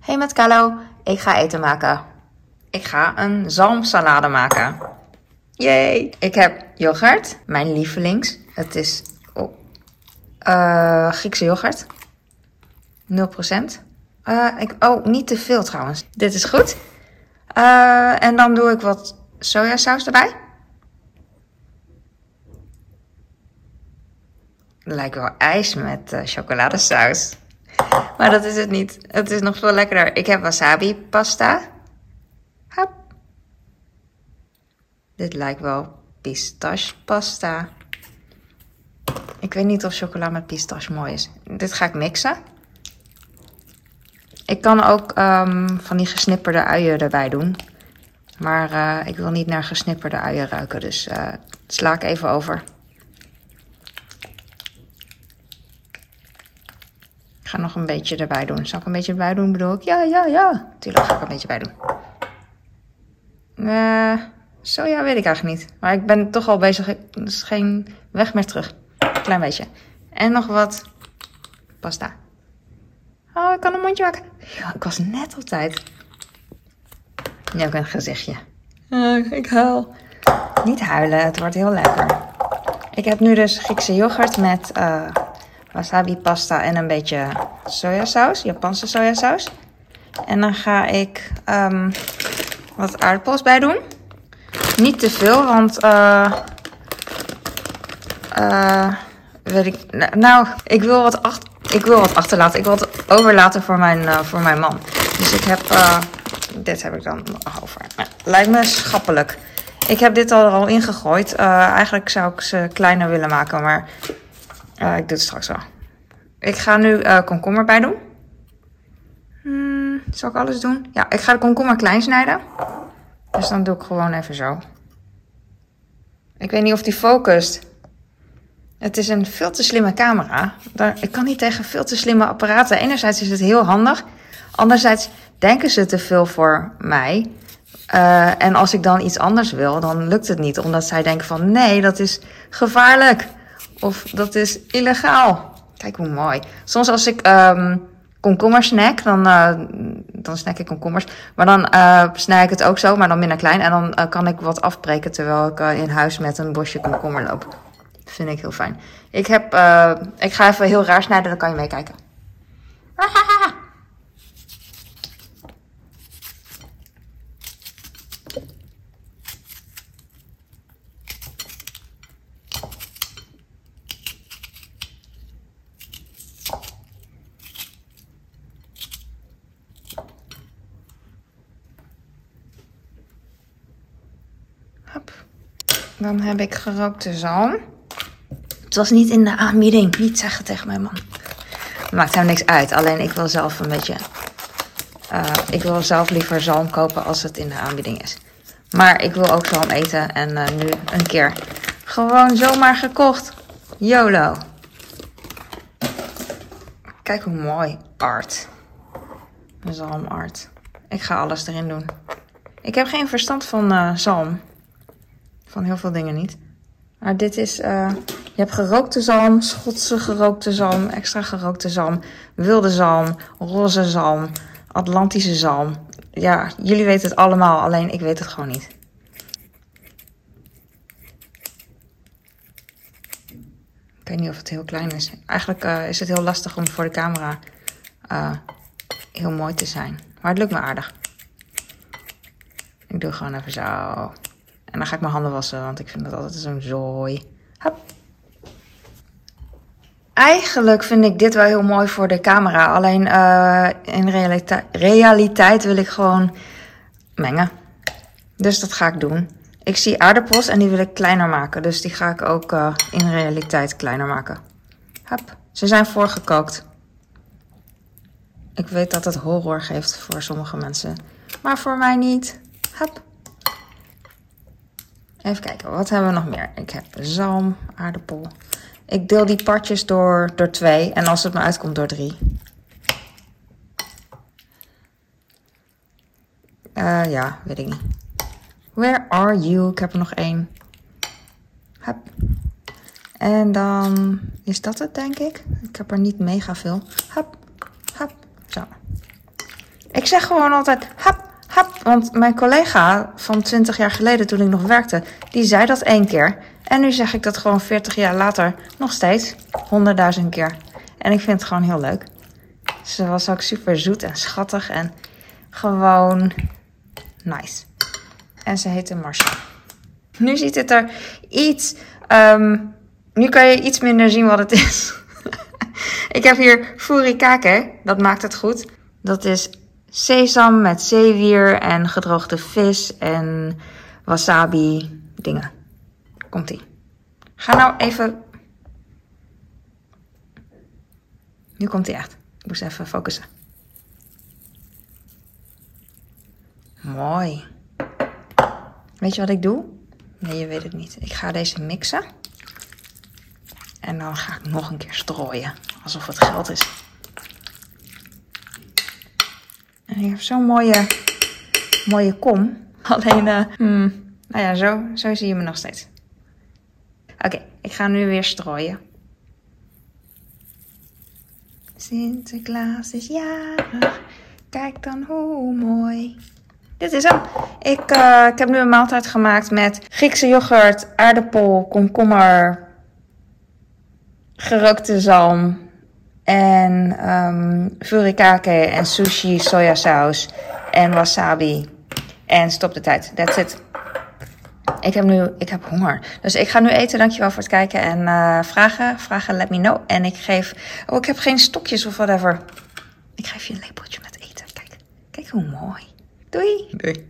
Hey met Carlo, ik ga eten maken. Ik ga een zalmsalade maken. Yay! Ik heb yoghurt, mijn lievelings. Het is oh, eh, Griekse yoghurt. 0%. Eh, ik, oh, niet te veel trouwens. Dit is goed. Eh, en dan doe ik wat sojasaus erbij. Lijkt wel ijs met chocoladesaus. Maar dat is het niet. Het is nog veel lekkerder. Ik heb wasabi pasta. Dit lijkt wel pistache pasta. Ik weet niet of chocola met pistache mooi is. Dit ga ik mixen. Ik kan ook um, van die gesnipperde uien erbij doen. Maar uh, ik wil niet naar gesnipperde uien ruiken. Dus uh, sla ik even over. Ga nog een beetje erbij doen. Zal ik een beetje erbij doen? Bedoel ik? Ja, ja, ja. Tuurlijk ga ik een beetje bij doen. Uh, zo ja, weet ik eigenlijk niet. Maar ik ben toch al bezig. Er is geen weg meer terug. Klein beetje. En nog wat pasta. Oh, ik kan een mondje maken. Ja, ik was net op tijd. Nu een gezichtje. Uh, ik huil. Niet huilen, het wordt heel lekker. Ik heb nu dus Griekse yoghurt met uh, wasabi pasta en een beetje sojasaus. Japanse sojasaus. En dan ga ik um, wat aardappels bij doen. Niet te veel, want uh, uh, weet ik. Nou, ik wil wat achter. Ik wil wat achterlaten. Ik wil het overlaten voor mijn, uh, voor mijn man. Dus ik heb. Dit heb ik dan over. Lijkt me schappelijk. Ik heb dit al al ingegooid. Uh, eigenlijk zou ik ze kleiner willen maken, maar uh, ik doe het straks wel. Ik ga nu uh, komkommer bij doen. Hmm, zal ik alles doen? Ja, ik ga de komkommer klein snijden. Dus dan doe ik gewoon even zo. Ik weet niet of die focust. Het is een veel te slimme camera. Ik kan niet tegen veel te slimme apparaten. Enerzijds is het heel handig. Anderzijds denken ze te veel voor mij. Uh, en als ik dan iets anders wil, dan lukt het niet. Omdat zij denken van nee, dat is gevaarlijk. Of dat is illegaal. Kijk hoe mooi. Soms als ik um, komkommer snack, dan, uh, dan snack ik komkommers. Maar dan uh, snij ik het ook zo, maar dan minder klein. En dan uh, kan ik wat afbreken terwijl ik in huis met een bosje komkommer loop. Vind ik heel fijn. Ik, heb, ik ga even heel raar snijden, dan kan je meekijken. Hop. Dan heb ik gerookte zalm. Het was niet in de aanbieding. Niet zeggen tegen mijn man. Maakt hem niks uit. Alleen ik wil zelf een beetje. Uh, ik wil zelf liever zalm kopen als het in de aanbieding is. Maar ik wil ook zalm eten. En uh, nu een keer gewoon zomaar gekocht. YOLO. Kijk hoe mooi. Art. Zalmart. Ik ga alles erin doen. Ik heb geen verstand van uh, zalm. Van heel veel dingen niet. Maar dit is, uh, je hebt gerookte zalm, Schotse gerookte zalm, extra gerookte zalm, wilde zalm, roze zalm, Atlantische zalm. Ja, jullie weten het allemaal, alleen ik weet het gewoon niet. Ik weet niet of het heel klein is. Eigenlijk uh, is het heel lastig om voor de camera uh, heel mooi te zijn. Maar het lukt me aardig. Ik doe gewoon even zo. En dan ga ik mijn handen wassen, want ik vind dat altijd zo'n zooi. Hop. Eigenlijk vind ik dit wel heel mooi voor de camera. Alleen uh, in realiteit wil ik gewoon mengen. Dus dat ga ik doen. Ik zie aardappels en die wil ik kleiner maken. Dus die ga ik ook uh, in realiteit kleiner maken. Hop. Ze zijn voorgekookt. Ik weet dat het horror geeft voor sommige mensen. Maar voor mij niet. Hop. Even kijken, wat hebben we nog meer? Ik heb zalm, aardappel. Ik deel die partjes door, door twee. En als het me uitkomt, door drie. Uh, ja, weet ik niet. Where are you? Ik heb er nog één. Hup. En dan is dat het, denk ik. Ik heb er niet mega veel. Hup, hup, zo. zeg gewoon altijd hap, Want mijn collega van 20 jaar geleden, toen ik nog werkte, die zei dat één keer. En nu zeg ik dat gewoon 40 jaar later nog steeds. 100.000 keer. En ik vind het gewoon heel leuk. Ze was ook super zoet en schattig en gewoon nice. En ze heette Marcia. Nu ziet het er iets. ehm, nu kan je iets minder zien wat het is. ik heb hier furikake. Dat maakt het goed. Dat is sesam met zeewier en gedroogde vis en wasabi dingen. Komt ie. Ga nou even. Nu komt hij echt. Ik moest even focussen. Mooi. Weet je wat ik doe? Nee, je weet het niet. Ik ga deze mixen. En dan ga ik nog een keer strooien. Alsof het geld is. Je hebt zo'n mooie, mooie kom. Alleen, eh, hmm, nou ja, zo, zo zie je me nog steeds. Oké, ik ga nu weer strooien. Sinterklaas is jarig. Kijk dan hoe mooi. Dit is hem. Ik, eh, ik heb nu een maaltijd gemaakt met Griekse yoghurt, aardappel, komkommer, gerookte zalm en ehm furikake en sushi, sojasaus en wasabi. En stop de tijd. That's it. Ik heb nu ik heb honger. Dus ik ga nu eten. Dankjewel voor het kijken. En eh, vragen, vragen, let me know. En ik geef... Oh, ik heb geen stokjes of whatever. Ik geef je een lepeltje met eten. Kijk, kijk hoe mooi. Doei. Doei.